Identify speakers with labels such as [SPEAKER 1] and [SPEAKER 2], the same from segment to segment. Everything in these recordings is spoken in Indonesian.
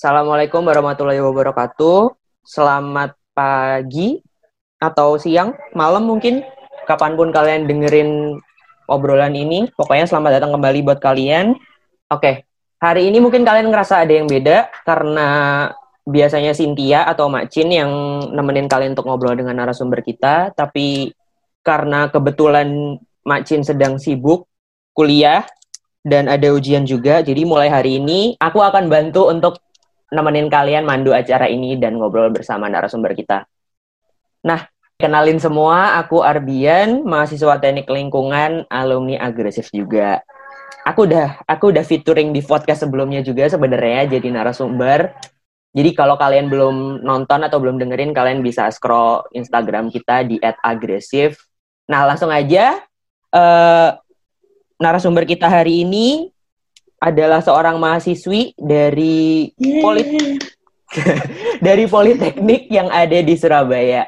[SPEAKER 1] Assalamualaikum warahmatullahi wabarakatuh. Selamat pagi atau siang, malam mungkin, kapan pun kalian dengerin obrolan ini. Pokoknya selamat datang kembali buat kalian. Oke, hari ini mungkin kalian ngerasa ada yang beda karena biasanya Cynthia atau Mak Cin yang nemenin kalian untuk ngobrol dengan narasumber kita, tapi karena kebetulan Mak Cin sedang sibuk kuliah dan ada ujian juga, jadi mulai hari ini aku akan bantu untuk nemenin kalian mandu acara ini dan ngobrol bersama narasumber kita. Nah, kenalin semua, aku Arbian, mahasiswa teknik lingkungan, alumni agresif juga. Aku udah aku udah featuring di podcast sebelumnya juga sebenarnya jadi narasumber. Jadi kalau kalian belum nonton atau belum dengerin, kalian bisa scroll Instagram kita di @agresif. Nah, langsung aja uh, narasumber kita hari ini adalah seorang mahasiswi dari Polit dari Politeknik yang ada di Surabaya.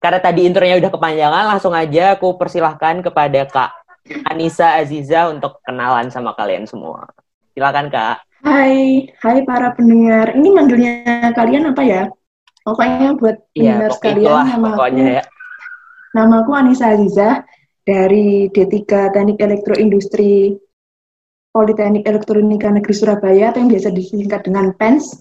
[SPEAKER 1] Karena tadi intronya udah kepanjangan, langsung aja aku persilahkan kepada Kak Anissa Aziza untuk kenalan sama kalian semua. Silakan Kak.
[SPEAKER 2] Hai, hai para pendengar. Ini manggilnya kalian apa ya? Pokoknya buat
[SPEAKER 1] ya,
[SPEAKER 2] pendengar sekalian, nama
[SPEAKER 1] pokoknya
[SPEAKER 2] aku,
[SPEAKER 1] ya.
[SPEAKER 2] nama aku Anissa Aziza dari D3 Teknik Elektroindustri Politeknik Elektronika Negeri Surabaya atau yang biasa disingkat dengan PENS.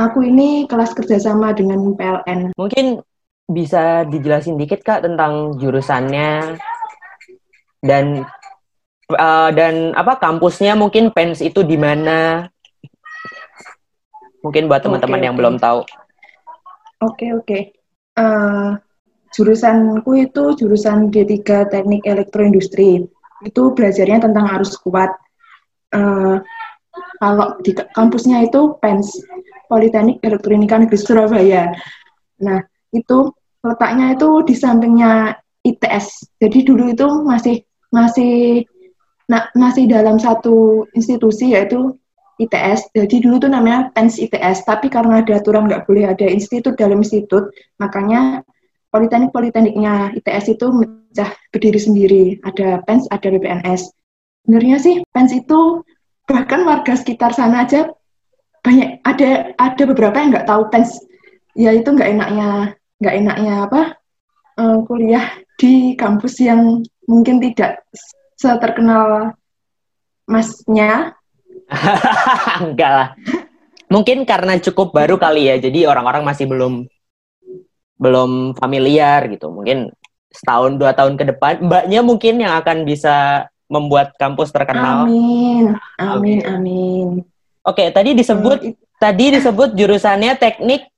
[SPEAKER 2] Aku ini kelas kerjasama dengan PLN.
[SPEAKER 1] Mungkin bisa dijelasin dikit kak tentang jurusannya dan uh, dan apa kampusnya mungkin PENS itu di mana? Mungkin buat teman-teman okay, yang okay. belum tahu.
[SPEAKER 2] Oke okay, oke. Okay. Uh, eh, jurusanku itu jurusan D3 Teknik Elektroindustri. Itu belajarnya tentang arus kuat uh, kalau di kampusnya itu PENS Politeknik Elektronika Negeri Surabaya. Nah, itu letaknya itu di sampingnya ITS. Jadi dulu itu masih masih nah, masih dalam satu institusi yaitu ITS. Jadi dulu tuh namanya PENS ITS, tapi karena ada aturan nggak boleh ada institut dalam institut, makanya politeknik-politekniknya ITS itu mecah berdiri sendiri. Ada PENS, ada BPNS sebenarnya sih fans itu bahkan warga sekitar sana aja banyak ada ada beberapa yang nggak tahu fans. Ya itu nggak enaknya nggak enaknya apa uh, kuliah di kampus yang mungkin tidak seterkenal masnya.
[SPEAKER 1] Enggak lah. Mungkin karena cukup baru kali ya jadi orang-orang masih belum belum familiar gitu. Mungkin setahun dua tahun ke depan mbaknya mungkin yang akan bisa membuat kampus terkenal.
[SPEAKER 2] Amin, amin, amin.
[SPEAKER 1] Oke, tadi disebut uh, tadi disebut jurusannya teknik,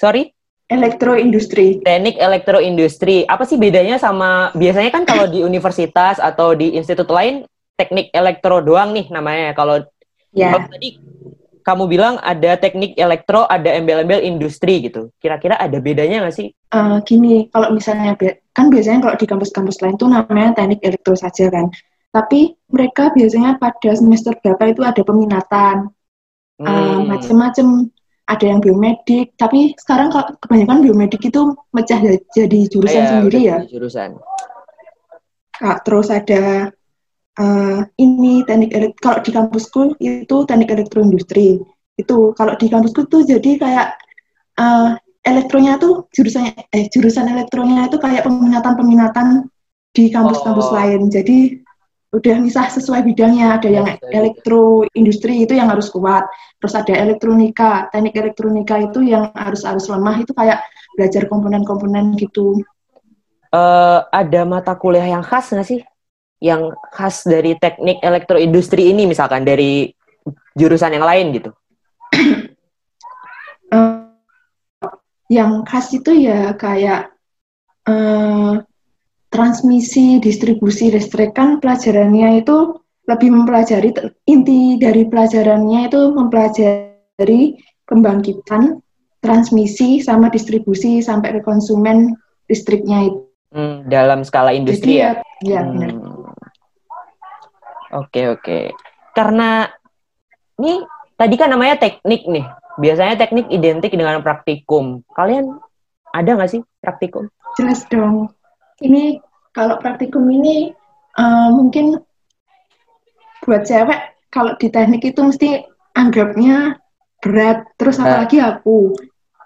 [SPEAKER 1] sorry?
[SPEAKER 2] Elektroindustri.
[SPEAKER 1] Teknik elektroindustri. Apa sih bedanya sama biasanya kan kalau di universitas atau di institut lain teknik elektro doang nih namanya. Kalau kalau tadi kamu bilang ada teknik elektro, ada embel-embel industri gitu. Kira-kira ada bedanya nggak sih?
[SPEAKER 2] Uh, gini, kalau misalnya kan biasanya kalau di kampus-kampus lain tuh namanya teknik elektro saja kan. Tapi mereka biasanya pada semester berapa itu ada peminatan, hmm. uh, macam-macam. Ada yang biomedik, tapi sekarang kebanyakan biomedik itu mecah jadi jurusan oh, ya, sendiri ya.
[SPEAKER 1] Jurusan.
[SPEAKER 2] Nah, terus ada uh, ini teknik kalau di kampusku itu teknik elektroindustri itu kalau di kampusku tuh jadi kayak uh, elektronya tuh jurusan eh jurusan elektronya itu kayak peminatan-peminatan di kampus-kampus oh. lain. Jadi udah misah sesuai bidangnya. Ada yang elektroindustri itu yang harus kuat. Terus ada elektronika. Teknik elektronika itu yang harus harus lemah. Itu kayak belajar komponen-komponen gitu.
[SPEAKER 1] Uh, ada mata kuliah yang khas nggak sih? Yang khas dari teknik elektroindustri ini misalkan dari jurusan yang lain gitu?
[SPEAKER 2] Yang khas itu ya kayak uh, transmisi distribusi listrik kan pelajarannya itu lebih mempelajari inti dari pelajarannya itu mempelajari pembangkitan transmisi sama distribusi sampai ke konsumen listriknya itu.
[SPEAKER 1] Hmm, dalam skala industri Jadi, ya?
[SPEAKER 2] Ya, benar. Hmm.
[SPEAKER 1] Oke oke. Karena ini tadi kan namanya teknik nih. Biasanya teknik identik dengan praktikum. Kalian ada nggak sih praktikum?
[SPEAKER 2] Jelas dong. Ini kalau praktikum ini uh, mungkin buat cewek kalau di teknik itu mesti anggapnya berat. Terus apalagi aku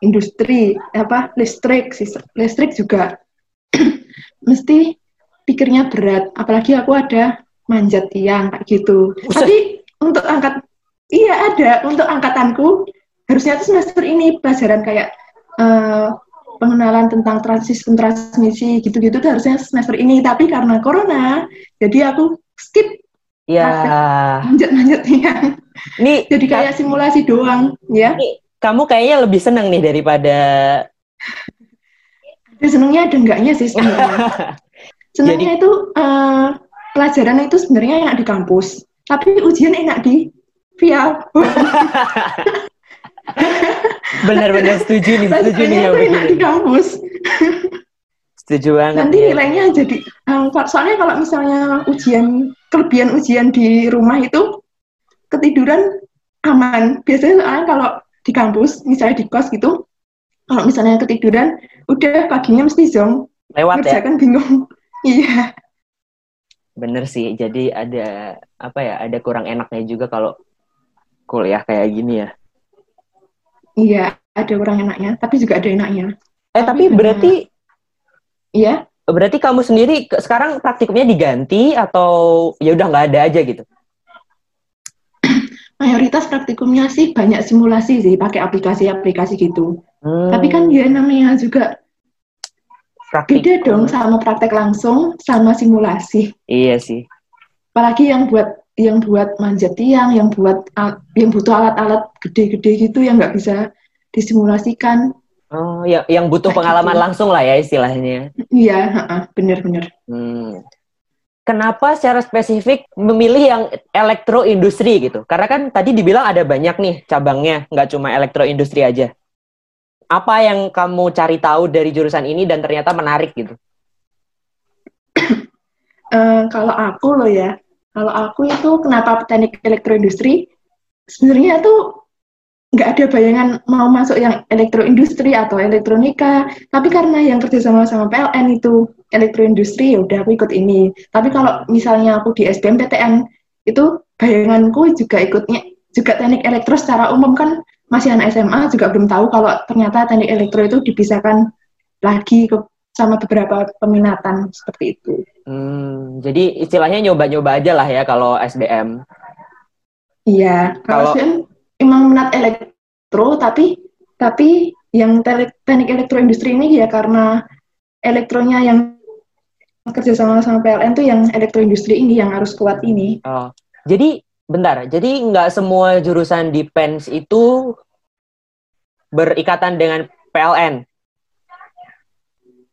[SPEAKER 2] industri apa listrik listrik juga mesti pikirnya berat. Apalagi aku ada manjat tiang kayak gitu. Tapi untuk angkat iya ada untuk angkatanku harusnya tuh semester ini pelajaran kayak eh, pengenalan tentang sistem transmisi gitu-gitu tuh harusnya semester ini. Tapi karena corona jadi aku skip
[SPEAKER 1] Ya,
[SPEAKER 2] tiang.
[SPEAKER 1] nih
[SPEAKER 2] Jadi kayak simulasi doang, ya.
[SPEAKER 1] kamu kayaknya lebih seneng nih daripada
[SPEAKER 2] Ada senengnya ada enggaknya sih sebenarnya. Senengnya itu eh, pelajaran itu sebenarnya enak di kampus, tapi ujian enak di via
[SPEAKER 1] benar-benar setuju nih, setuju nih yang
[SPEAKER 2] enak di
[SPEAKER 1] begini.
[SPEAKER 2] kampus.
[SPEAKER 1] Setuju banget.
[SPEAKER 2] Nanti
[SPEAKER 1] ya.
[SPEAKER 2] nilainya jadi kalau- soalnya kalau misalnya ujian kelebihan ujian di rumah itu ketiduran aman. Biasanya soalnya kalau di kampus, misalnya di kos gitu, kalau misalnya ketiduran, udah paginya mesti zong,
[SPEAKER 1] Lewat ya.
[SPEAKER 2] ngerjakan bingung. Iya.
[SPEAKER 1] Bener sih. Jadi ada apa ya? Ada kurang enaknya juga kalau kuliah kayak gini ya.
[SPEAKER 2] Iya, ada kurang enaknya, tapi juga ada enaknya.
[SPEAKER 1] Eh tapi
[SPEAKER 2] Tapi
[SPEAKER 1] berarti
[SPEAKER 2] Iya,
[SPEAKER 1] berarti kamu sendiri sekarang praktikumnya diganti atau ya udah nggak ada aja gitu?
[SPEAKER 2] mayoritas praktikumnya sih banyak simulasi sih, pakai aplikasi-aplikasi gitu.
[SPEAKER 1] Hmm,
[SPEAKER 2] Tapi kan ya namanya juga
[SPEAKER 1] praktikum.
[SPEAKER 2] beda dong sama praktek langsung sama simulasi.
[SPEAKER 1] Iya sih.
[SPEAKER 2] Apalagi yang buat yang buat manjat tiang, yang buat yang butuh alat-alat gede-gede gitu yang nggak bisa disimulasikan.
[SPEAKER 1] Oh, yang yang butuh pengalaman
[SPEAKER 2] gitu.
[SPEAKER 1] langsung lah ya istilahnya.
[SPEAKER 2] Iya, heeh, bener-bener.
[SPEAKER 1] Hmm. Kenapa secara spesifik memilih yang elektroindustri gitu? Karena kan tadi dibilang ada banyak nih cabangnya, nggak cuma elektroindustri aja. Apa yang kamu cari tahu dari jurusan ini dan ternyata menarik gitu?
[SPEAKER 2] Eh, kalau aku loh ya, kalau aku itu kenapa teknik elektroindustri, sebenarnya tuh nggak ada bayangan mau masuk yang elektroindustri atau elektronika, tapi karena yang kerja sama sama PLN itu elektroindustri, ya udah aku ikut ini. Tapi kalau misalnya aku di SBMPTN, itu bayanganku juga ikutnya juga teknik elektro secara umum kan masih anak SMA juga belum tahu kalau ternyata teknik elektro itu dipisahkan lagi ke sama beberapa peminatan seperti itu.
[SPEAKER 1] Hmm, jadi istilahnya nyoba-nyoba aja lah ya kalau SBM.
[SPEAKER 2] Iya,
[SPEAKER 1] Kalau-
[SPEAKER 2] kalau SBM emang minat elektro, tapi tapi yang teknik elektroindustri ini ya karena elektronya yang kerja sama sama PLN tuh yang elektroindustri ini yang harus kuat ini.
[SPEAKER 1] Oh, jadi bentar, jadi nggak semua jurusan di PENS itu berikatan dengan PLN.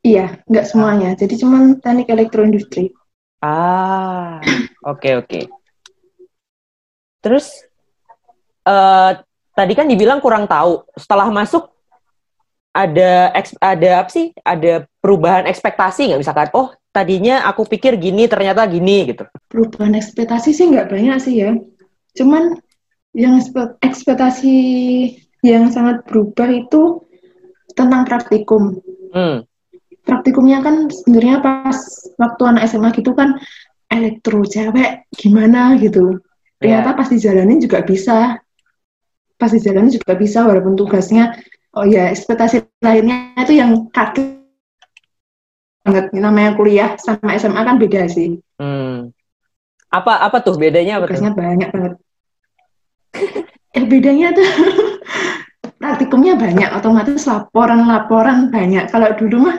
[SPEAKER 2] Iya, nggak semuanya. Jadi cuman teknik elektroindustri.
[SPEAKER 1] Ah, oke oke. Terus eh tadi kan dibilang kurang tahu. Setelah masuk ada ada apa sih? Ada perubahan ekspektasi nggak misalkan? Oh, tadinya aku pikir gini, ternyata gini gitu.
[SPEAKER 2] Perubahan ekspektasi sih nggak banyak sih ya. Cuman yang ekspe- ekspektasi yang sangat berubah itu tentang praktikum.
[SPEAKER 1] Hmm,
[SPEAKER 2] praktikumnya kan sebenarnya pas waktu anak SMA gitu kan elektro cewek gimana gitu. Ternyata pas dijalanin juga bisa. Pas dijalanin juga bisa walaupun tugasnya oh ya ekspektasi lainnya itu yang kaget banget namanya kuliah sama SMA kan beda sih.
[SPEAKER 1] hmm. Apa apa tuh bedanya apa tuh?
[SPEAKER 2] Tugasnya banyak banget. eh bedanya tuh praktikumnya banyak otomatis laporan-laporan banyak. Kalau dulu mah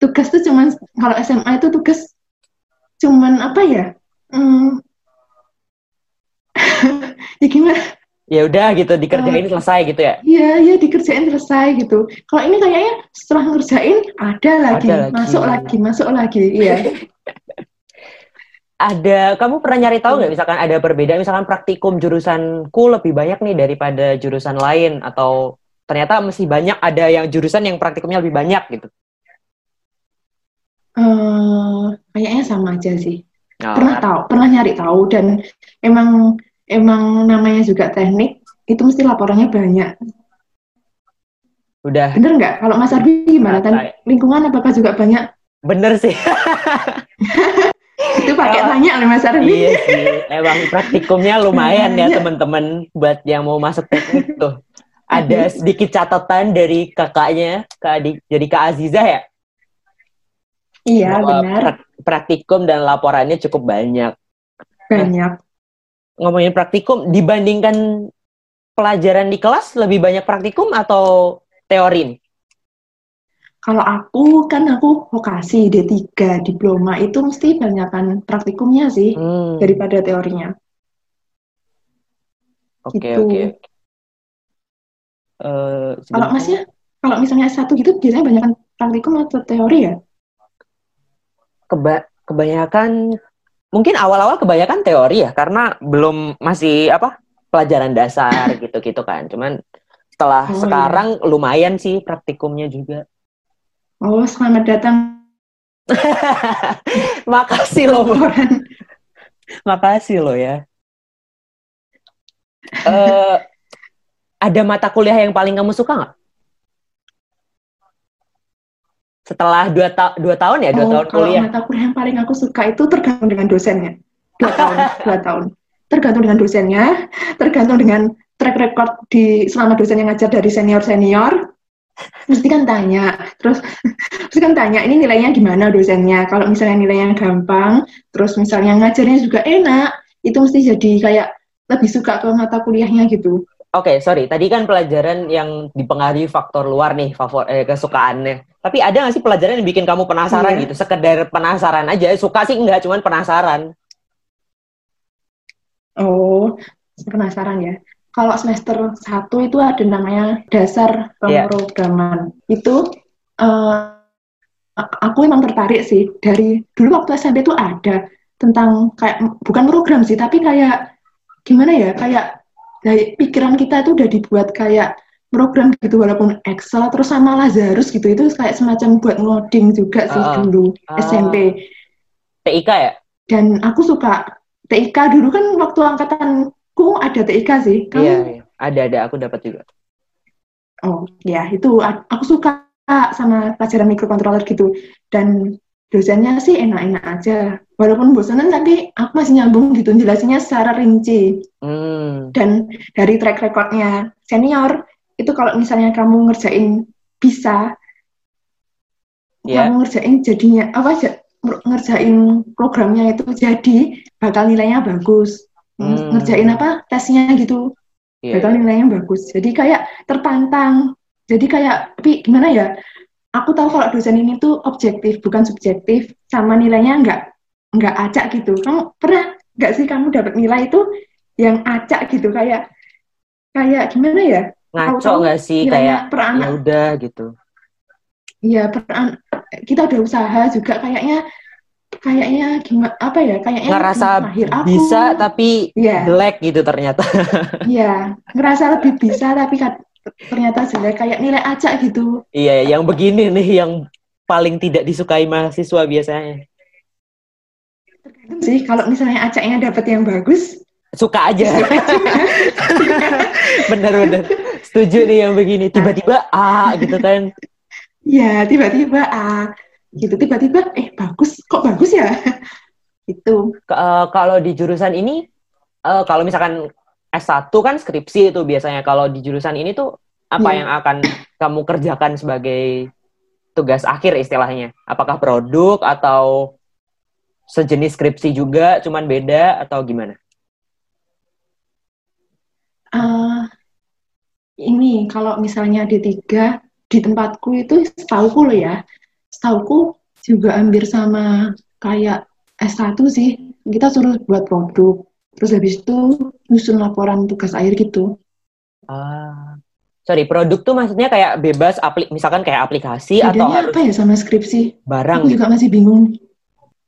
[SPEAKER 2] tugas tuh cuman kalau SMA itu tugas cuman apa ya? Hmm, ya gimana?
[SPEAKER 1] Ya udah gitu dikerjain selesai gitu ya.
[SPEAKER 2] Ya, ya dikerjain selesai gitu. Kalau ini kayaknya setelah ngerjain ada lagi,
[SPEAKER 1] Ada lagi.
[SPEAKER 2] masuk lagi, masuk lagi. Iya.
[SPEAKER 1] Ada kamu pernah nyari tahu nggak misalkan ada perbedaan misalkan praktikum jurusanku lebih banyak nih daripada jurusan lain atau ternyata masih banyak ada yang jurusan yang praktikumnya lebih banyak gitu.
[SPEAKER 2] Eh, kayaknya sama aja sih.
[SPEAKER 1] Oh,
[SPEAKER 2] Pernah tahu, pernah nyari tahu dan emang emang namanya juga teknik itu mesti laporannya banyak.
[SPEAKER 1] udah
[SPEAKER 2] Bener nggak? Kalau Mas Arbi gimana? Dan lingkungan apakah juga banyak?
[SPEAKER 1] bener sih.
[SPEAKER 2] Itu pakai banyak loh Mas Arbi.
[SPEAKER 1] iya sih. Emang praktikumnya lumayan ya
[SPEAKER 2] Banyak.
[SPEAKER 1] teman-teman buat yang mau masuk teknik tuh. ada sedikit catatan dari kakaknya, Kak Adik, jadi Kak Aziza ya?
[SPEAKER 2] Iya,
[SPEAKER 1] Bahwa
[SPEAKER 2] benar.
[SPEAKER 1] prak- praktikum dan laporannya cukup banyak.
[SPEAKER 2] Banyak.
[SPEAKER 1] Ngomongin praktikum, dibandingkan pelajaran di kelas, lebih banyak praktikum atau teori?
[SPEAKER 2] Kalau aku kan aku vokasi D3 diploma itu mesti banyakkan praktikumnya sih
[SPEAKER 1] Hmm,
[SPEAKER 2] daripada teorinya.
[SPEAKER 1] Oke,
[SPEAKER 2] gitu.
[SPEAKER 1] oke. Eh,
[SPEAKER 2] Kalau masnya kalau misalnya S1 gitu biasanya banyakkan praktikum atau teori ya?
[SPEAKER 1] Keba- kebanyakan mungkin awal-awal kebanyakan teori ya karena belum masih apa pelajaran dasar gitu-gitu kan. Cuman setelah
[SPEAKER 2] Oh,
[SPEAKER 1] sekarang lumayan sih praktikumnya juga.
[SPEAKER 2] Oh, selamat datang.
[SPEAKER 1] Makasih loh makasih loh ya. Eh, ada mata kuliah yang paling kamu suka nggak setelah dua, ta- dua tahun ya dua
[SPEAKER 2] Oh,
[SPEAKER 1] tahun
[SPEAKER 2] kalau
[SPEAKER 1] kuliah
[SPEAKER 2] mata kuliah yang paling aku suka itu tergantung dengan dosennya. Dua tahun, dua tahun. Tergantung dengan dosennya, tergantung dengan track record di selama dosennya ngajar dari senior senior. Mesti kan tanya, terus mesti kan tanya ini nilainya gimana dosennya. Kalau misalnya nilainya gampang, terus misalnya ngajarnya juga enak, itu mesti jadi kayak lebih suka ke mata kuliahnya gitu.
[SPEAKER 1] Oke, sorry. Tadi kan pelajaran yang dipengaruhi faktor luar nih, favor eh, kesukaannya. Tapi ada nggak sih pelajaran yang bikin kamu penasaran
[SPEAKER 2] Iya.
[SPEAKER 1] gitu? Sekedar penasaran aja. Suka sih enggak, cuman penasaran.
[SPEAKER 2] Oh, penasaran ya. Kalau semester 1 itu ada namanya dasar
[SPEAKER 1] Iya.
[SPEAKER 2] pemrograman. Itu eh, aku emang tertarik sih dari dulu waktu SMP itu ada tentang kayak bukan program sih, tapi kayak gimana ya? Kayak dari pikiran kita itu udah dibuat kayak program gitu walaupun Excel terus sama Lazarus gitu itu kayak semacam buat ngoding juga sih
[SPEAKER 1] Ah,
[SPEAKER 2] dulu
[SPEAKER 1] ah.
[SPEAKER 2] SMP
[SPEAKER 1] TIK ya?
[SPEAKER 2] dan aku suka TIK dulu kan waktu angkatanku ada TIK sih. Kamu
[SPEAKER 1] Iya, iya. Ada, ada. Aku dapat juga.
[SPEAKER 2] Oh, ya itu aku suka sama pelajaran microcontroller gitu. Dan dosennya sih enak-enak aja. Walaupun bosanan tapi aku masih nyambung gitu jelasinnya secara rinci.
[SPEAKER 1] Hmm.
[SPEAKER 2] Dan dari track recordnya senior itu kalau misalnya kamu ngerjain bisa,
[SPEAKER 1] Ya.
[SPEAKER 2] kamu ngerjain jadinya apa aja ngerjain programnya itu jadi bakal nilainya bagus.
[SPEAKER 1] Hmm.
[SPEAKER 2] Ngerjain apa tesnya gitu
[SPEAKER 1] Iya,
[SPEAKER 2] bakal
[SPEAKER 1] iya.
[SPEAKER 2] nilainya bagus. Jadi kayak tertantang. Jadi kayak, tapi gimana ya? Aku tahu kalau dosen ini tuh objektif, bukan subjektif, sama nilainya nggak nggak acak gitu. Kamu pernah nggak sih kamu dapat nilai itu yang acak gitu? Kayak kayak gimana ya?
[SPEAKER 1] Ngaco nggak sih kayak
[SPEAKER 2] per
[SPEAKER 1] ya udah gitu.
[SPEAKER 2] Iya, per an- kita udah usaha juga kayaknya kayaknya gimana apa ya? Kayaknya
[SPEAKER 1] Ngerasa
[SPEAKER 2] aku.
[SPEAKER 1] bisa tapi
[SPEAKER 2] Iya.
[SPEAKER 1] jelek gitu ternyata.
[SPEAKER 2] Iya, ngerasa lebih bisa tapi ternyata jelek kayak nilai acak gitu.
[SPEAKER 1] Iya, yang begini nih yang paling tidak disukai mahasiswa biasanya.
[SPEAKER 2] sih kalau misalnya acaknya dapat yang bagus
[SPEAKER 1] Suka aja. Bener-bener. Setuju nih yang begini. Tiba-tiba A gitu kan.
[SPEAKER 2] ya tiba-tiba ah gitu tiba-tiba eh bagus kok bagus ya itu
[SPEAKER 1] Ke- eh, kalau di jurusan ini, eh, kalau misalkan S1 kan skripsi itu biasanya. Kalau di jurusan ini tuh apa
[SPEAKER 2] Iya.
[SPEAKER 1] yang akan kamu kerjakan sebagai tugas akhir istilahnya? Apakah produk atau sejenis skripsi juga, cuman beda atau gimana?
[SPEAKER 2] Ah, ini kalau misalnya D3 di tempatku itu setauku loh ya setauku juga hampir sama kayak S1 sih kita suruh buat produk terus habis itu nyusun laporan tugas akhir gitu
[SPEAKER 1] Ah, sorry, produk tuh maksudnya kayak bebas, apli misalkan kayak aplikasi atau
[SPEAKER 2] bedanya
[SPEAKER 1] harus
[SPEAKER 2] apa ya sama skripsi
[SPEAKER 1] barang
[SPEAKER 2] Aku
[SPEAKER 1] gitu?
[SPEAKER 2] juga masih bingung.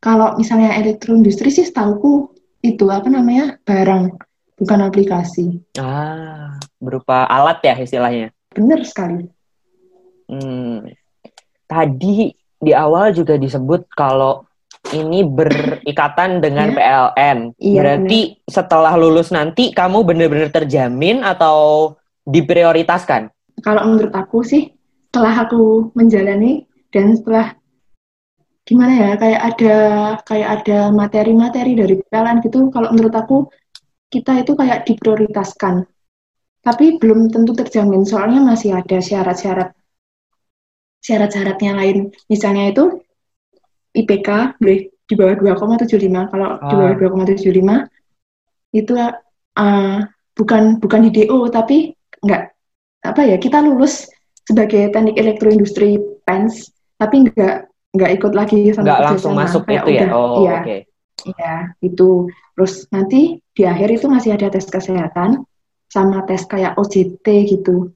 [SPEAKER 2] Kalau misalnya elektroindustri sih setauku itu apa namanya barang, bukan aplikasi.
[SPEAKER 1] Ah, berupa alat ya istilahnya.
[SPEAKER 2] Bener sekali.
[SPEAKER 1] Hmm. Tadi di awal juga disebut kalau ini berikatan dengan
[SPEAKER 2] Iya.
[SPEAKER 1] PLN.
[SPEAKER 2] Iya,
[SPEAKER 1] Berarti setelah lulus nanti kamu benar-benar terjamin atau diprioritaskan?
[SPEAKER 2] Kalau menurut aku sih, setelah aku menjalani dan setelah gimana ya, kayak ada kayak ada materi-materi dari PLN gitu. Kalau menurut aku kita itu kayak diprioritaskan. tapi belum tentu terjamin soalnya masih ada syarat-syarat syarat-syaratnya lain. Misalnya itu IPK boleh di bawah 2,75. Kalau ah. di bawah 2,75 ah. itu uh, bukan bukan di DO tapi enggak apa ya kita lulus sebagai teknik elektroindustri PENS tapi enggak enggak ikut lagi
[SPEAKER 1] sama enggak langsung masuk Kayak itu ya. Udah, oh, iya. oke. Okay.
[SPEAKER 2] Iya, itu. Terus nanti di akhir itu masih ada tes kesehatan sama tes kayak OJT gitu.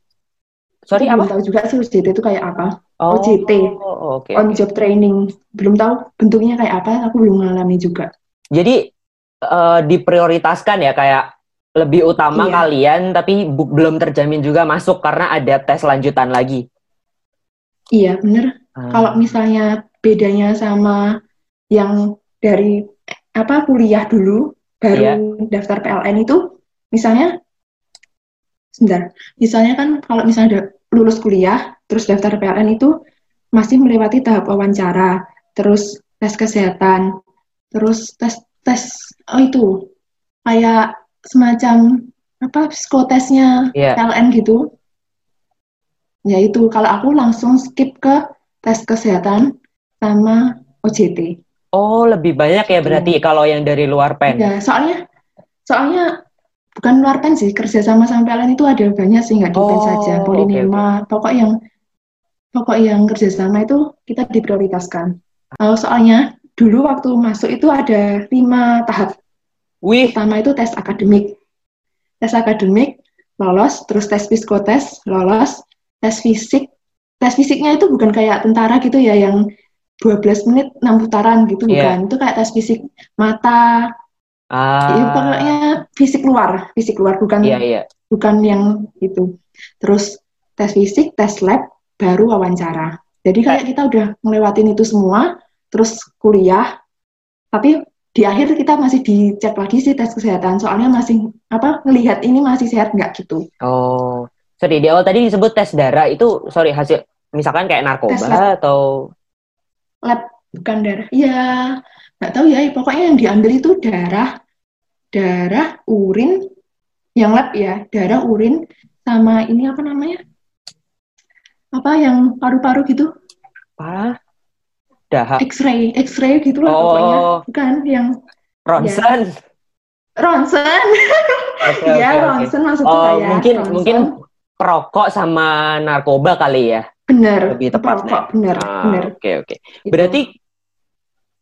[SPEAKER 1] Sorry, apa?
[SPEAKER 2] Belum tahu juga sih OJT itu kayak apa. Oh, OJT, okay, on job training. Belum tahu bentuknya kayak apa, aku belum mengalami juga.
[SPEAKER 1] Jadi uh, diprioritaskan ya kayak lebih utama iya. kalian, tapi belum terjamin juga masuk karena ada tes lanjutan lagi.
[SPEAKER 2] Iya bener. Hmm. Kalau misalnya bedanya sama yang dari apa kuliah dulu baru yeah. daftar PLN itu, misalnya, sebentar, misalnya kan kalau misalnya lulus kuliah, terus daftar PLN itu masih melewati tahap wawancara, terus tes kesehatan, terus tes tes oh itu kayak semacam apa psikotesnya yeah. PLN gitu. Ya itu kalau aku langsung skip ke tes kesehatan sama OJT.
[SPEAKER 1] Oh, lebih banyak ya berarti kalau yang dari luar PEN.
[SPEAKER 2] Ya, soalnya soalnya bukan luar pen sih kerja sama sama PLN itu ada banyak sih nggak di oh, pen saja polinema okay, okay. pokok yang pokok yang kerjasama itu kita diprioritaskan uh, soalnya dulu waktu masuk itu ada lima tahap
[SPEAKER 1] Wih.
[SPEAKER 2] pertama itu tes akademik tes akademik lolos terus tes psikotes lolos tes fisik tes fisiknya itu bukan kayak tentara gitu ya yang 12 menit 6 putaran gitu yeah. bukan itu kayak tes fisik mata Ah. Ya, pokoknya fisik luar, fisik luar bukan
[SPEAKER 1] yeah, yeah.
[SPEAKER 2] bukan yang itu. Terus tes fisik, tes lab, baru wawancara. Jadi kayak kita udah ngelewatin itu semua, terus kuliah, tapi di akhir kita masih dicek lagi sih tes kesehatan, soalnya masih apa ngelihat ini masih sehat nggak gitu.
[SPEAKER 1] Oh, sorry di awal tadi disebut tes darah itu, sorry hasil misalkan kayak narkoba atau
[SPEAKER 2] lab bukan darah. Iya, nggak tahu ya pokoknya yang diambil itu darah darah urin yang lab ya darah urin sama ini apa namanya apa yang paru-paru gitu
[SPEAKER 1] apa dahak
[SPEAKER 2] X-ray X-ray gitu lah oh. pokoknya bukan yang
[SPEAKER 1] ronsen ya.
[SPEAKER 2] ronsen okay, ya okay, ronsen okay. maksudnya
[SPEAKER 1] oh, ya mungkin ronsen. mungkin perokok sama narkoba kali ya
[SPEAKER 2] benar lebih tepat perokok benar ah, benar
[SPEAKER 1] oke okay, oke okay. berarti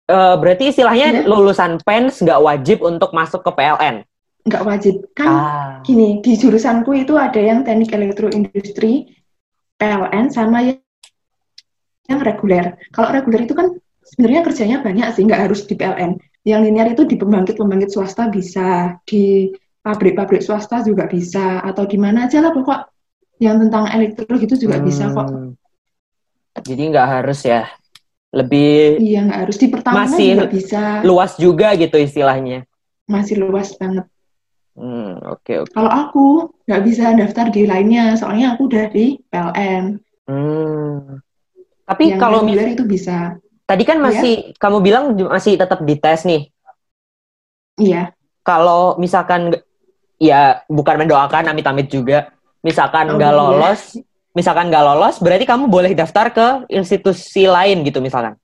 [SPEAKER 1] Uh, berarti istilahnya ya. lulusan PENS nggak wajib untuk masuk ke PLN?
[SPEAKER 2] Nggak wajib. Kan ah. gini, di jurusanku itu ada yang teknik elektroindustri, PLN, sama yang, yang reguler. Kalau reguler itu kan sebenarnya kerjanya banyak sih, nggak harus di PLN. Yang linear itu di pembangkit-pembangkit swasta bisa, di pabrik-pabrik swasta juga bisa, atau di mana aja lah pokok yang tentang elektro gitu juga hmm. bisa kok. Hmm.
[SPEAKER 1] Jadi nggak harus ya lebih
[SPEAKER 2] iya nggak harus di pertama
[SPEAKER 1] masih
[SPEAKER 2] bisa
[SPEAKER 1] luas juga gitu istilahnya
[SPEAKER 2] masih luas banget
[SPEAKER 1] hmm, oke okay, okay.
[SPEAKER 2] kalau aku nggak bisa daftar di lainnya soalnya aku udah di PLN
[SPEAKER 1] hmm. tapi Yang kalau
[SPEAKER 2] misalnya itu bisa
[SPEAKER 1] tadi kan iya. masih ya? kamu bilang masih tetap di tes nih
[SPEAKER 2] iya
[SPEAKER 1] kalau misalkan ya bukan mendoakan amit-amit juga misalkan oh, nggak oh, lolos iya misalkan nggak lolos, berarti kamu boleh daftar ke institusi lain gitu misalkan.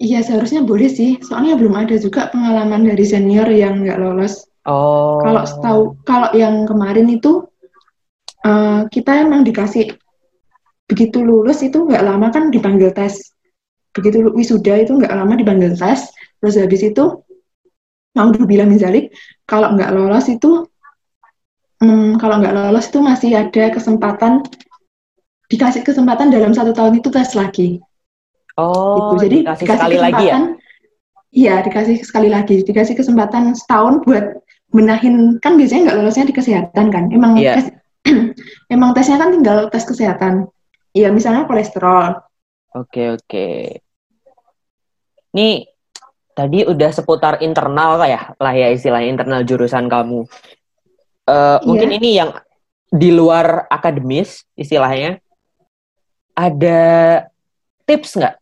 [SPEAKER 2] Iya seharusnya boleh sih, soalnya belum ada juga pengalaman dari senior yang nggak lolos.
[SPEAKER 1] Oh.
[SPEAKER 2] Kalau tahu, kalau yang kemarin itu uh, kita emang dikasih begitu lulus itu nggak lama kan dipanggil tes. Begitu wisuda itu nggak lama dipanggil tes, terus habis itu mau dibilang Zalik, kalau nggak lolos itu hmm, kalau nggak lolos itu masih ada kesempatan dikasih kesempatan dalam satu tahun itu tes lagi.
[SPEAKER 1] Oh,
[SPEAKER 2] gitu. jadi dikasih,
[SPEAKER 1] dikasih sekali lagi ya?
[SPEAKER 2] Iya, dikasih sekali lagi, dikasih kesempatan setahun buat menahin kan biasanya nggak lolosnya di kesehatan kan, emang yeah. tes, emang tesnya kan tinggal tes kesehatan. Iya, misalnya kolesterol.
[SPEAKER 1] Oke okay, oke. Okay. Nih tadi udah seputar internal lah ya, lah ya istilahnya internal jurusan kamu. Uh, Mungkin ini yang di luar akademis istilahnya. Ada tips nggak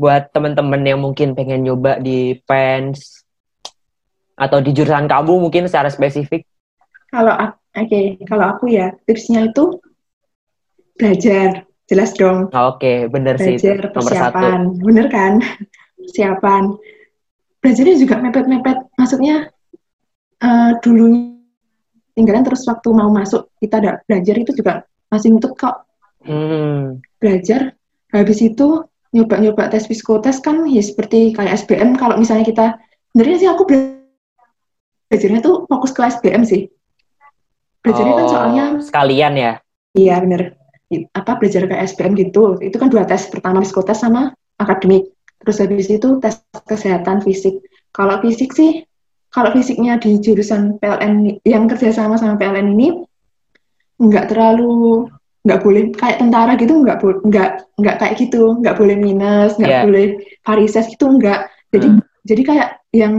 [SPEAKER 1] buat teman-teman yang mungkin pengen nyoba di PENS atau di jurusan kamu mungkin secara spesifik?
[SPEAKER 2] Kalau oke, okay, kalau aku ya tipsnya itu belajar, jelas dong.
[SPEAKER 1] Oke, okay, bener
[SPEAKER 2] belajar,
[SPEAKER 1] sih.
[SPEAKER 2] Belajar persiapan, bener kan? Persiapan. Belajarnya juga mepet-mepet, maksudnya uh, dulu tinggalan terus waktu mau masuk kita ada belajar itu juga masih nutut kok. Hmm. Belajar, habis itu nyoba-nyoba tes psikotes kan ya seperti kayak SBM kalau misalnya kita sebenarnya sih aku belajarnya tuh fokus ke SBM sih. Belajarnya kan oh, kan soalnya
[SPEAKER 1] sekalian ya?
[SPEAKER 2] Iya bener. Apa belajar ke SBM gitu. Itu kan dua tes pertama psikotes sama akademik. Terus habis itu tes kesehatan fisik. Kalau fisik sih kalau fisiknya di jurusan PLN yang kerjasama sama PLN ini nggak terlalu nggak boleh kayak tentara gitu nggak nggak nggak kayak gitu nggak boleh minus nggak yeah. boleh varises gitu nggak jadi hmm. jadi kayak yang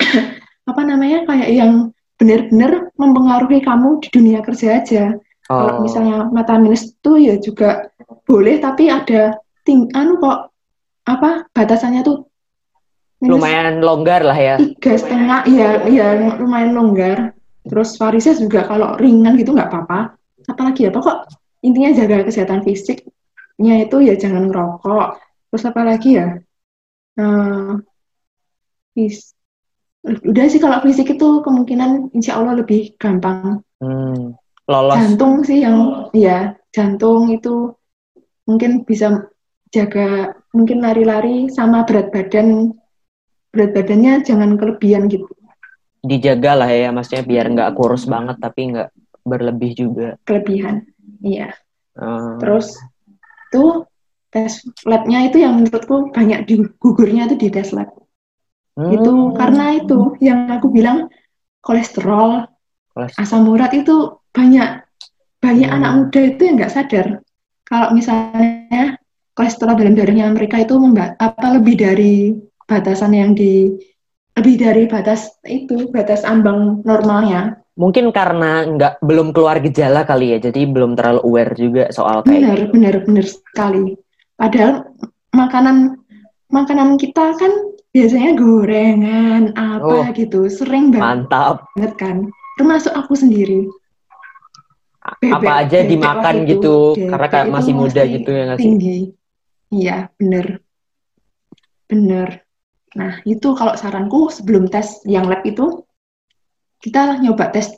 [SPEAKER 2] apa namanya kayak yang benar-benar mempengaruhi kamu di dunia kerja aja oh. kalau misalnya mata minus tuh ya juga boleh tapi ada ting anu kok apa batasannya tuh
[SPEAKER 1] minus lumayan longgar lah ya
[SPEAKER 2] tiga setengah iya iya lumayan longgar terus varises juga kalau ringan gitu nggak apa-apa apalagi ya pokok intinya jaga kesehatan fisiknya itu ya jangan ngerokok. Terus apalagi ya uh, fis udah sih kalau fisik itu kemungkinan insya Allah lebih gampang. Hmm, lolos. Jantung sih yang ya jantung itu mungkin bisa jaga mungkin lari-lari sama berat badan. Berat badannya jangan kelebihan gitu.
[SPEAKER 1] Dijaga lah ya maksudnya biar nggak kurus banget tapi nggak berlebih juga.
[SPEAKER 2] Kelebihan, iya. Hmm. Terus tuh tes labnya itu yang menurutku banyak digugurnya itu di tes lab. Hmm. Itu karena itu yang aku bilang kolesterol, kolesterol. asam urat itu banyak banyak hmm. anak muda itu yang nggak sadar kalau misalnya kolesterol dalam darahnya mereka itu apa lebih dari batasan yang di lebih dari batas itu batas ambang normalnya
[SPEAKER 1] mungkin karena nggak belum keluar gejala kali ya jadi belum terlalu aware juga soal
[SPEAKER 2] kayak benar gitu. benar benar sekali. Padahal makanan makanan kita kan biasanya gorengan apa oh, gitu sering
[SPEAKER 1] banget mantap.
[SPEAKER 2] banget kan. Termasuk aku sendiri.
[SPEAKER 1] Bebek, apa aja dimakan itu, gitu bebek, karena kayak masih muda masih gitu ya nggak
[SPEAKER 2] tinggi. Iya benar. Benar. Nah itu kalau saranku sebelum tes yang lab itu kita nyoba tes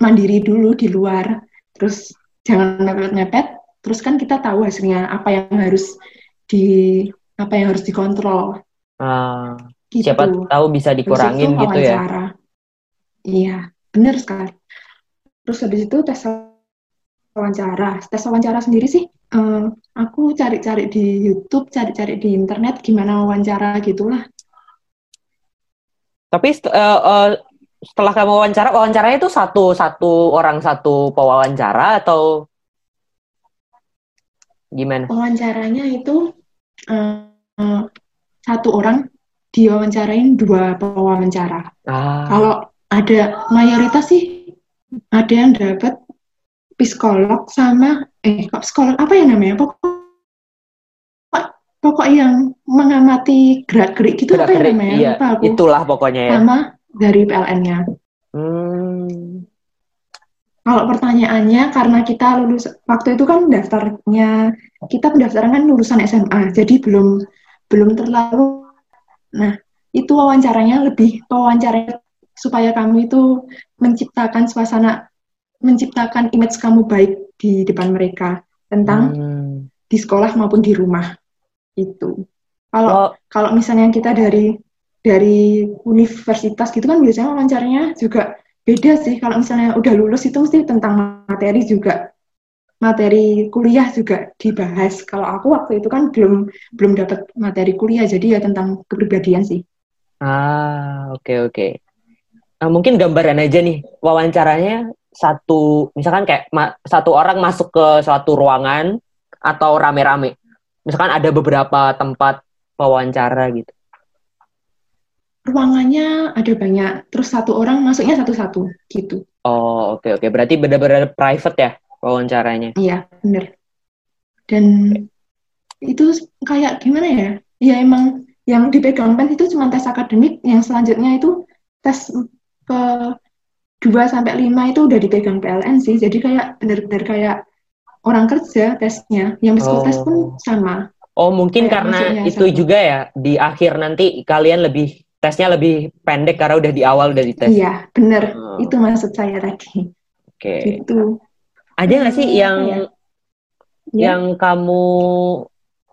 [SPEAKER 2] mandiri dulu di luar terus jangan mepet-mepet terus kan kita tahu hasilnya apa yang harus di apa yang harus dikontrol.
[SPEAKER 1] Uh, gitu. siapa tahu bisa dikurangin gitu ya.
[SPEAKER 2] iya benar sekali. Terus habis itu tes wawancara. Tes wawancara sendiri sih uh, aku cari-cari di YouTube cari-cari di internet gimana wawancara gitulah.
[SPEAKER 1] Tapi uh, uh, setelah kamu wawancara, wawancaranya itu satu satu orang satu pewawancara atau gimana?
[SPEAKER 2] Wawancaranya itu uh, satu orang diwawancarain dua pewawancara. Ah. Kalau ada mayoritas sih ada yang dapat psikolog sama eh kok psikolog apa ya namanya pokok pokok yang mengamati gerak gerik gitu gerak apa ya namanya
[SPEAKER 1] iya, itulah pokoknya ya
[SPEAKER 2] sama dari PLN-nya. Hmm. Kalau pertanyaannya karena kita lulus waktu itu kan daftarnya kita pendaftaran kan lulusan SMA, jadi belum belum terlalu. Nah itu wawancaranya lebih wawancara supaya kamu itu menciptakan suasana, menciptakan image kamu baik di depan mereka tentang hmm. di sekolah maupun di rumah itu. Kalau oh. kalau misalnya kita dari dari universitas gitu kan biasanya wawancaranya juga beda sih. Kalau misalnya udah lulus itu mesti tentang materi juga. Materi kuliah juga dibahas. Kalau aku waktu itu kan belum belum dapat materi kuliah jadi ya tentang kepribadian sih.
[SPEAKER 1] Ah oke okay, oke. Okay. nah, mungkin gambaran aja nih wawancaranya satu misalkan kayak satu orang masuk ke suatu ruangan atau rame-rame. Misalkan ada beberapa tempat wawancara gitu
[SPEAKER 2] ruangannya ada banyak, terus satu orang masuknya satu-satu gitu.
[SPEAKER 1] Oh oke okay, oke, okay. berarti benar-benar private ya wawancaranya?
[SPEAKER 2] Iya benar. Dan okay. itu kayak gimana ya? Ya emang yang dipegang pen itu cuma tes akademik, yang selanjutnya itu tes ke 2 sampai 5 itu udah dipegang PLN sih. Jadi kayak benar-benar kayak orang kerja tesnya. Yang psikotes
[SPEAKER 1] Oh.
[SPEAKER 2] pun sama.
[SPEAKER 1] Oh, mungkin
[SPEAKER 2] Kayak
[SPEAKER 1] karena itu juga ya di akhir nanti kalian lebih tesnya lebih pendek karena udah di awal udah dites.
[SPEAKER 2] Iya, bener.
[SPEAKER 1] Oh.
[SPEAKER 2] Itu maksud saya tadi.
[SPEAKER 1] Oke.
[SPEAKER 2] Gitu.
[SPEAKER 1] Ada nggak sih
[SPEAKER 2] Hmm,
[SPEAKER 1] yang
[SPEAKER 2] ya? Ya.
[SPEAKER 1] yang kamu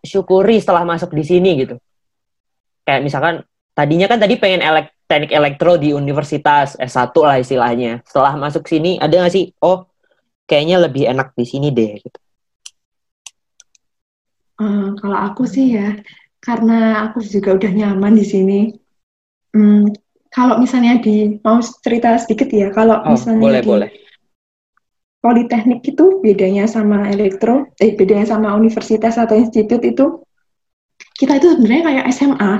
[SPEAKER 1] syukuri setelah masuk di sini gitu? Kayak misalkan tadinya kan tadi pengen elek teknik elektro di universitas S1 lah istilahnya. Setelah masuk sini ada nggak sih? Oh, kayaknya lebih enak di sini deh. Gitu.
[SPEAKER 2] Eh, kalau aku sih ya, karena aku juga udah nyaman di sini. Hmm, kalau misalnya di mau cerita sedikit ya, kalau
[SPEAKER 1] Oh,
[SPEAKER 2] misalnya
[SPEAKER 1] boleh
[SPEAKER 2] di
[SPEAKER 1] boleh.
[SPEAKER 2] Politeknik itu bedanya sama elektro, eh bedanya sama universitas atau institut itu kita itu sebenarnya kayak SMA.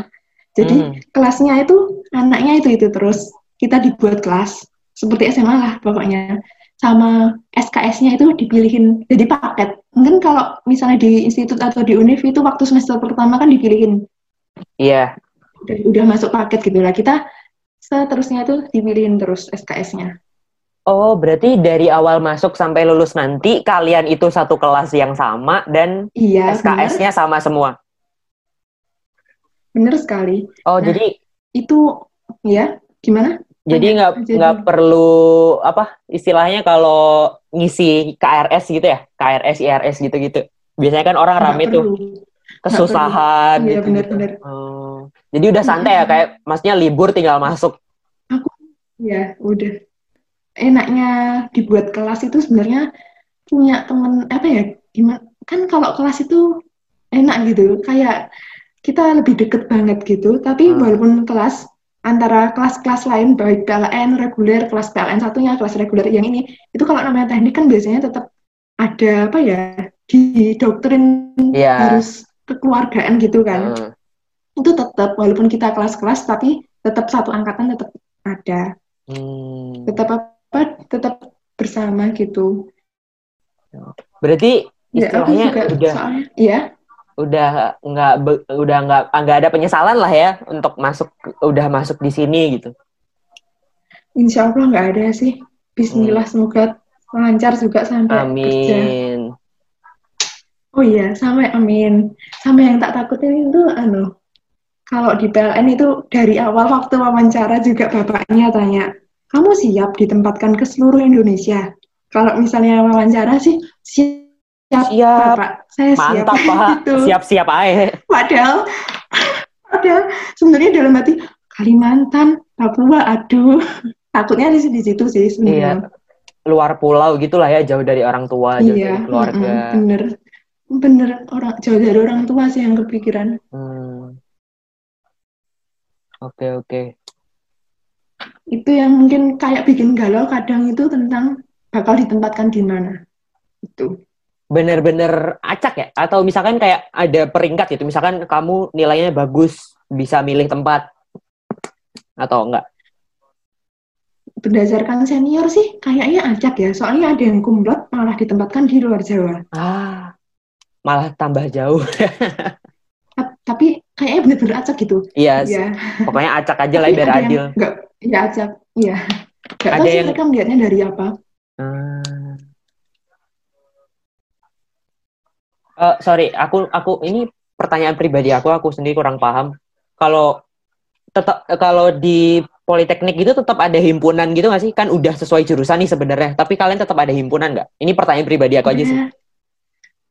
[SPEAKER 2] Jadi
[SPEAKER 1] Hmm.
[SPEAKER 2] kelasnya itu anaknya itu itu terus kita dibuat kelas seperti SMA lah pokoknya. Sama SKS-nya itu dipilihin jadi paket. Mungkin kalau misalnya di institut atau di univ itu waktu semester pertama kan dipilihin
[SPEAKER 1] Iya.
[SPEAKER 2] Udah, udah masuk paket gitu lah. Kita seterusnya itu dipilihin terus SKS-nya.
[SPEAKER 1] Oh, berarti dari awal masuk sampai lulus nanti kalian itu satu kelas yang sama dan
[SPEAKER 2] Iya,
[SPEAKER 1] SKS-nya sama semua.
[SPEAKER 2] benar sekali.
[SPEAKER 1] Oh,
[SPEAKER 2] Nah,
[SPEAKER 1] jadi
[SPEAKER 2] Itu ya gimana?
[SPEAKER 1] jadi nggak nggak perlu apa istilahnya kalau ngisi KRS gitu ya, KRS, IRS gitu-gitu. Biasanya kan orang rame tuh
[SPEAKER 2] perlu.
[SPEAKER 1] Kesusahan
[SPEAKER 2] Iya,
[SPEAKER 1] gitu.
[SPEAKER 2] benar-benar.
[SPEAKER 1] Oh. Jadi udah santai ya kayak maksudnya libur tinggal masuk.
[SPEAKER 2] Ya, udah. Enaknya dibuat kelas itu sebenarnya punya temen apa ya? Gimana? Kan kalau kelas itu enak gitu, kayak kita lebih deket banget gitu. Tapi
[SPEAKER 1] Hmm.
[SPEAKER 2] walaupun kelas antara kelas-kelas lain baik PLN reguler, kelas PLN satunya, kelas reguler yang ini, itu kalau namanya teknik kan biasanya tetap ada apa ya? Di doktrin
[SPEAKER 1] Iya.
[SPEAKER 2] harus kekeluargaan gitu kan.
[SPEAKER 1] Hmm.
[SPEAKER 2] Itu tetap walaupun kita kelas-kelas tapi tetap satu angkatan tetap ada.
[SPEAKER 1] Hmm.
[SPEAKER 2] tetap apa tetap bersama gitu
[SPEAKER 1] Berarti
[SPEAKER 2] ya
[SPEAKER 1] istilahnya
[SPEAKER 2] juga
[SPEAKER 1] udah
[SPEAKER 2] soalnya ya
[SPEAKER 1] udah nggak udah nggak nggak ada penyesalan lah ya untuk masuk udah masuk di sini gitu.
[SPEAKER 2] insya Allah nggak ada sih Bismillah semoga lancar juga sampai kerja
[SPEAKER 1] Amin.
[SPEAKER 2] Oh iya sama amin sama yang tak takutin itu anu kalau di PLN itu dari awal waktu wawancara juga bapaknya tanya kamu siap ditempatkan ke seluruh Indonesia kalau misalnya wawancara sih siap
[SPEAKER 1] Siap.
[SPEAKER 2] Bapak saya siap
[SPEAKER 1] Mantap Pak.
[SPEAKER 2] Gitu.
[SPEAKER 1] Siap-siap aja.
[SPEAKER 2] Padahal, padahal sebenarnya dalam hati Kalimantan, Papua, aduh, takutnya di, di situ sih sebenarnya.
[SPEAKER 1] Luar pulau gitulah ya jauh dari orang tua, jauh
[SPEAKER 2] Iya,
[SPEAKER 1] dari keluarga.
[SPEAKER 2] mm-mm, bener, bener orang jauh dari orang tua sih yang kepikiran.
[SPEAKER 1] Hmm. Oke oke.
[SPEAKER 2] Itu yang mungkin kayak bikin galau kadang itu tentang bakal ditempatkan di mana. Itu.
[SPEAKER 1] Bener-bener acak ya? Atau misalkan kayak ada peringkat gitu, misalkan kamu nilainya bagus, bisa milih tempat atau enggak?
[SPEAKER 2] Berdasarkan senior sih kayaknya acak ya, soalnya ada yang kumlot malah ditempatkan di luar Jawa.
[SPEAKER 1] Ah, malah tambah jauh.
[SPEAKER 2] Ta- Tapi kayaknya bener-bener acak gitu.
[SPEAKER 1] Iya,
[SPEAKER 2] Iya.
[SPEAKER 1] pokoknya acak aja lah biar adil.
[SPEAKER 2] Enggak, ya acak. Iya. Enggak
[SPEAKER 1] Ada
[SPEAKER 2] tahu sih
[SPEAKER 1] yang-
[SPEAKER 2] mereka melihatnya dari apa.
[SPEAKER 1] Hmm. Eh, sorry, aku aku ini pertanyaan pribadi aku, aku sendiri kurang paham. Kalau tetap kalau di politeknik itu tetap ada himpunan gitu nggak sih? Kan udah sesuai jurusan nih sebenarnya, tapi kalian tetap ada himpunan nggak? Ini pertanyaan pribadi aku aja sih.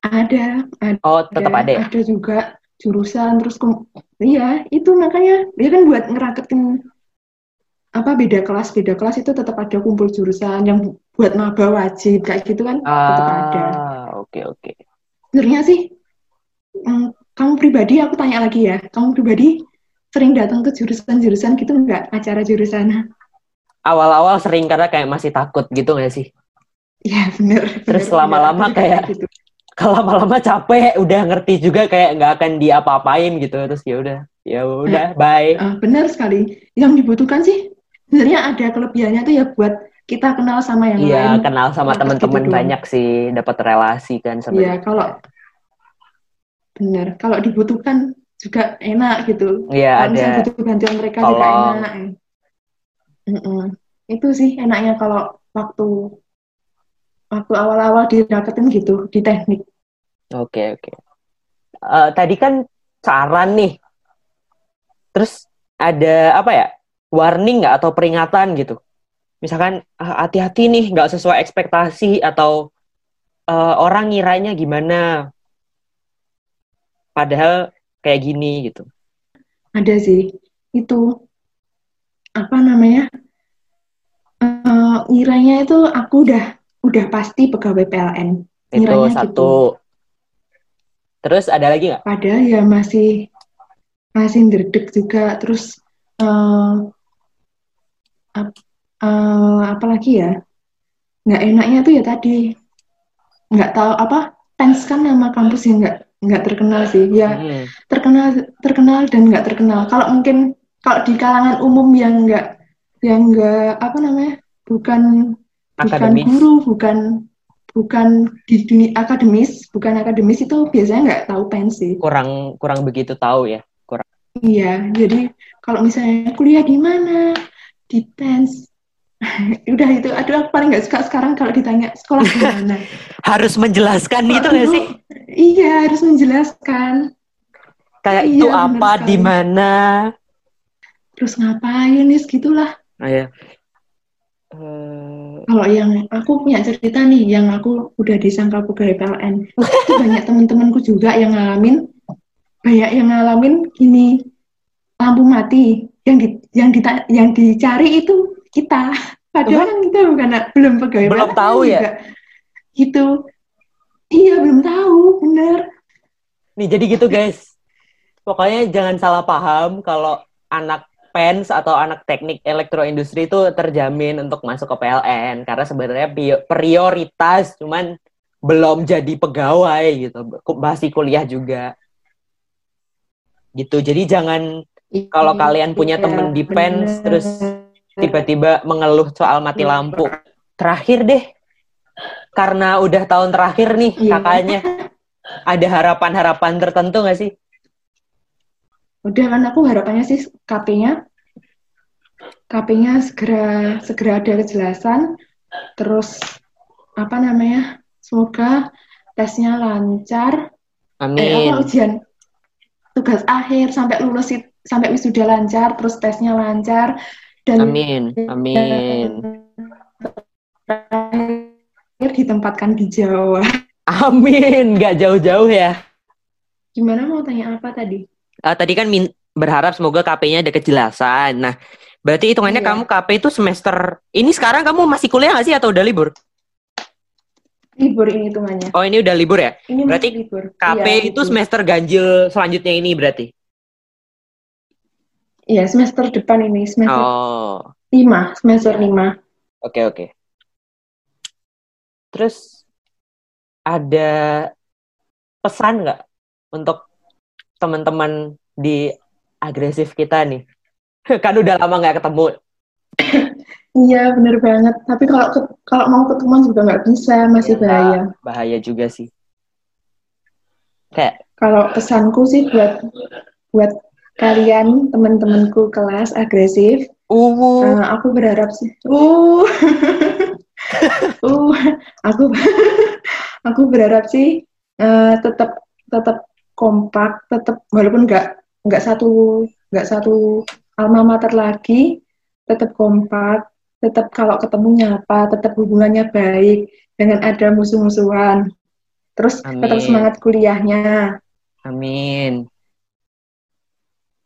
[SPEAKER 2] Ada, ada,
[SPEAKER 1] Oh, tetap ada ya?
[SPEAKER 2] ada juga jurusan terus kem- iya itu makanya dia kan buat ngeraketin apa beda kelas beda kelas itu tetap ada kumpul jurusan yang bu- buat maba wajib kayak gitu kan tetap ada.
[SPEAKER 1] Ah, oke oke.
[SPEAKER 2] Sebenarnya sih mm, kamu pribadi aku tanya lagi ya, kamu pribadi sering datang ke jurusan-jurusan gitu nggak acara jurusan?
[SPEAKER 1] Awal-awal sering karena kayak masih takut gitu nggak sih?
[SPEAKER 2] Iya bener.
[SPEAKER 1] Terus lama-lama kayak-
[SPEAKER 2] gitu.
[SPEAKER 1] Kalau lama-lama capek, udah ngerti juga kayak nggak akan diapa-apain gitu. Terus ya udah, ya udah, bye.
[SPEAKER 2] Ah, benar sekali. Yang dibutuhkan sih sebenarnya ada kelebihannya tuh ya buat kita kenal sama yang
[SPEAKER 1] Iya,
[SPEAKER 2] lain.
[SPEAKER 1] kenal sama
[SPEAKER 2] Dapat
[SPEAKER 1] teman-teman
[SPEAKER 2] gitu
[SPEAKER 1] banyak sih, dapat relasi kan sama
[SPEAKER 2] Iya, kalau benar, kalau dibutuhkan juga enak gitu.
[SPEAKER 1] Iya,
[SPEAKER 2] Kalau
[SPEAKER 1] ada
[SPEAKER 2] butuh bantuan mereka juga
[SPEAKER 1] tolong.
[SPEAKER 2] enak. Mm-mm. itu sih enaknya kalau waktu waktu awal-awal dirapetin gitu di teknik.
[SPEAKER 1] Oke, oke. Uh, tadi kan saran nih. Terus ada apa ya? Warning nggak atau peringatan gitu? Misalkan ah, hati-hati nih nggak sesuai ekspektasi atau uh, orang ngiranya gimana? Padahal kayak gini gitu.
[SPEAKER 2] Ada sih. Itu apa namanya? Uh, ngiranya itu aku udah udah pasti pegawai PLN.
[SPEAKER 1] Itu satu. Gitu. Terus ada lagi nggak?
[SPEAKER 2] Ada ya masih masih derdek juga. Terus uh, ap, uh, apa lagi ya? Nggak enaknya tuh ya tadi nggak tahu apa Pens kan nama kampus yang nggak nggak terkenal sih ya hmm. terkenal terkenal dan nggak terkenal kalau mungkin kalau di kalangan umum yang nggak yang nggak apa namanya bukan akademis. bukan guru bukan bukan di dunia akademis bukan akademis itu biasanya nggak tahu pensi.
[SPEAKER 1] Kurang kurang begitu tahu ya kurang.
[SPEAKER 2] Iya jadi kalau misalnya kuliah di mana? Di pens. Udah itu aduh aku paling nggak suka sekarang kalau ditanya sekolah di mana.
[SPEAKER 1] Harus menjelaskan oh, itu nggak sih?
[SPEAKER 2] Iya harus menjelaskan.
[SPEAKER 1] Kayak iya, itu apa di mana?
[SPEAKER 2] Terus ngapain nih gitulah.
[SPEAKER 1] Ah, ya.
[SPEAKER 2] Uh... Kalau yang aku punya cerita nih, yang aku udah disangka pegawai PLN, itu banyak teman-temanku juga yang ngalamin, banyak yang ngalamin gini, lampu mati, yang di, yang di, yang dicari itu kita, padahal kan kita bukan belum pegawai
[SPEAKER 1] belum PLN tahu ya,
[SPEAKER 2] gitu, iya belum tahu, bener.
[SPEAKER 1] Nih jadi gitu guys, pokoknya jangan salah paham kalau anak fans atau anak teknik elektroindustri itu terjamin untuk masuk ke PLN karena sebenarnya prioritas cuman belum jadi pegawai gitu. Masih kuliah juga. Gitu. Jadi jangan kalau kalian punya iya, temen di fans terus tiba-tiba mengeluh soal mati iya. lampu. Terakhir deh. Karena udah tahun terakhir nih iya. kakaknya. Ada harapan-harapan tertentu gak sih
[SPEAKER 2] udah kan aku harapannya sih KP-nya KP-nya segera segera ada kejelasan. Terus apa namanya semoga tesnya lancar.
[SPEAKER 1] Amin. Eh,
[SPEAKER 2] apa ujian? Tugas akhir sampai lulus sampai wisuda lancar terus tesnya lancar
[SPEAKER 1] dan Amin Amin.
[SPEAKER 2] Terakhir ditempatkan di Jawa.
[SPEAKER 1] Amin nggak jauh-jauh ya.
[SPEAKER 2] Gimana mau tanya apa tadi
[SPEAKER 1] uh, tadi kan min berharap semoga KP-nya ada kejelasan. Nah, berarti hitungannya iya. kamu KP itu semester ini sekarang kamu masih kuliah nggak sih atau udah libur?
[SPEAKER 2] Libur ini hitungannya.
[SPEAKER 1] Oh, ini udah libur ya?
[SPEAKER 2] Ini
[SPEAKER 1] berarti
[SPEAKER 2] libur.
[SPEAKER 1] KP iya, itu libur. semester ganjil selanjutnya ini berarti?
[SPEAKER 2] Iya, semester depan ini, semester
[SPEAKER 1] oh.
[SPEAKER 2] lima, semester lima.
[SPEAKER 1] Oke, oke. Terus ada pesan nggak untuk teman-teman di agresif kita nih? kan udah lama nggak ketemu.
[SPEAKER 2] iya bener banget. Tapi kalau kalau mau ketemuan juga nggak bisa, masih ya, bahaya.
[SPEAKER 1] Bahaya juga sih. Kayak
[SPEAKER 2] kalau pesanku sih buat buat kalian teman-temanku kelas agresif.
[SPEAKER 1] Uh. uh
[SPEAKER 2] aku berharap sih. Uh. uh, aku aku berharap sih uh, tetap tetap kompak tetap walaupun nggak nggak satu nggak satu alma mater lagi tetap kompak tetap kalau ketemu nyapa tetap hubungannya baik dengan ada musuh-musuhan. Terus Amin. tetap semangat kuliahnya.
[SPEAKER 1] Amin.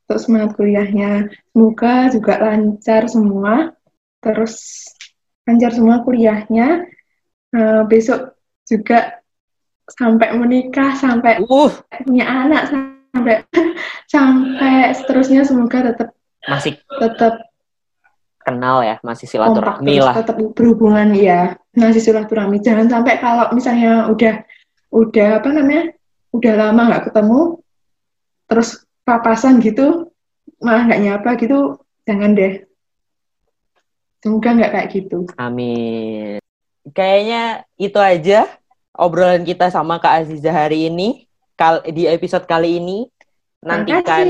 [SPEAKER 2] Terus semangat kuliahnya. Semoga juga lancar semua. Terus lancar semua kuliahnya. Uh, besok juga sampai menikah sampai uh. punya anak sampai sampai seterusnya semoga tetap
[SPEAKER 1] masih
[SPEAKER 2] tetap
[SPEAKER 1] kenal ya masih silaturahmi lah.
[SPEAKER 2] tetap berhubungan ya masih silaturahmi. Jangan sampai kalau misalnya udah udah apa namanya udah lama nggak ketemu terus papasan gitu malah nggak nyapa gitu jangan deh. Semoga nggak kayak gitu.
[SPEAKER 1] Amin. Kayaknya itu aja obrolan kita sama Kak Aziza hari ini kal di episode kali ini nantikan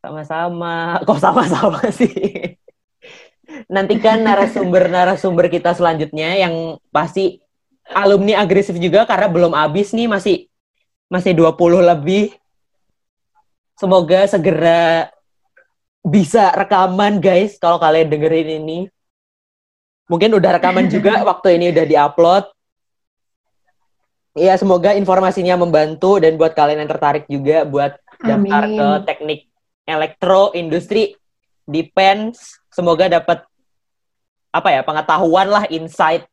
[SPEAKER 1] sama-sama kok sama-sama sih nantikan narasumber-narasumber kita selanjutnya yang pasti alumni agresif juga karena belum habis nih masih masih 20 lebih. Semoga segera bisa rekaman guys kalau kalian dengerin ini. Mungkin udah rekaman juga waktu ini udah diupload. Iya, semoga informasinya membantu dan buat kalian yang tertarik juga buat daftar
[SPEAKER 2] Amin.
[SPEAKER 1] ke teknik elektro industri di PENS. Semoga dapat apa ya pengetahuan lah insight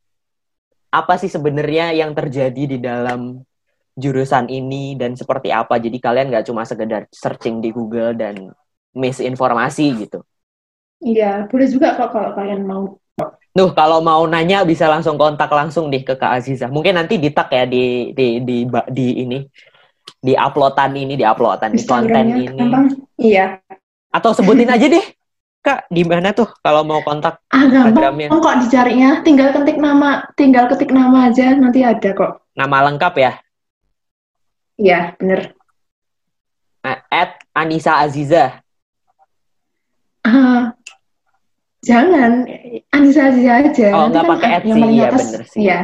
[SPEAKER 1] apa sih sebenarnya yang terjadi di dalam jurusan ini dan seperti apa. Jadi kalian nggak cuma sekedar searching di Google dan misinformasi gitu.
[SPEAKER 2] Iya, boleh juga kok kalau kalian mau.
[SPEAKER 1] Duh, kalau mau nanya bisa langsung kontak langsung deh ke Kak Aziza. Mungkin nanti di tag ya di di di di, di ini di uploadan ini di uploadan di konten ini.
[SPEAKER 2] gampang. Iya.
[SPEAKER 1] Atau sebutin aja deh. Kak, di mana tuh kalau mau kontak
[SPEAKER 2] Ah, gampang
[SPEAKER 1] Instagramnya?
[SPEAKER 2] kok dicarinya. Tinggal ketik nama, tinggal ketik nama aja nanti ada kok.
[SPEAKER 1] Nama lengkap ya.
[SPEAKER 2] Iya, bener.
[SPEAKER 1] Nah, At Anissa Aziza.
[SPEAKER 2] Ah, jangan Anissa aja aja.
[SPEAKER 1] Oh, nggak
[SPEAKER 2] kan
[SPEAKER 1] pakai ad
[SPEAKER 2] yang
[SPEAKER 1] sih, iya
[SPEAKER 2] atas,
[SPEAKER 1] bener sih.
[SPEAKER 2] Iya.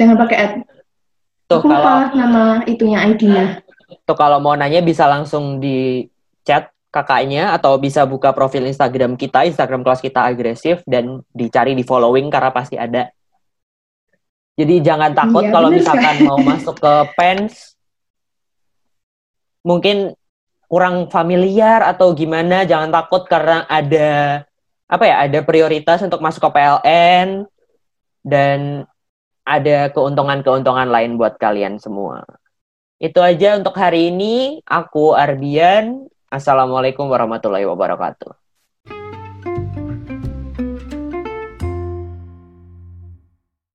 [SPEAKER 2] Jangan pakai ad.
[SPEAKER 1] Tuh
[SPEAKER 2] Aku
[SPEAKER 1] kalau
[SPEAKER 2] nama itunya ID-nya.
[SPEAKER 1] tuh kalau mau nanya bisa langsung di chat kakaknya atau bisa buka profil Instagram kita, Instagram kelas kita agresif dan dicari di following karena pasti ada. Jadi jangan takut
[SPEAKER 2] Iya,
[SPEAKER 1] kalau misalkan mau masuk ke PENS mungkin kurang familiar atau gimana, jangan takut karena ada apa ya, ada prioritas untuk masuk ke PLN dan ada keuntungan-keuntungan lain buat kalian semua. Itu aja untuk hari ini. Aku Arbian. Assalamualaikum warahmatullahi wabarakatuh.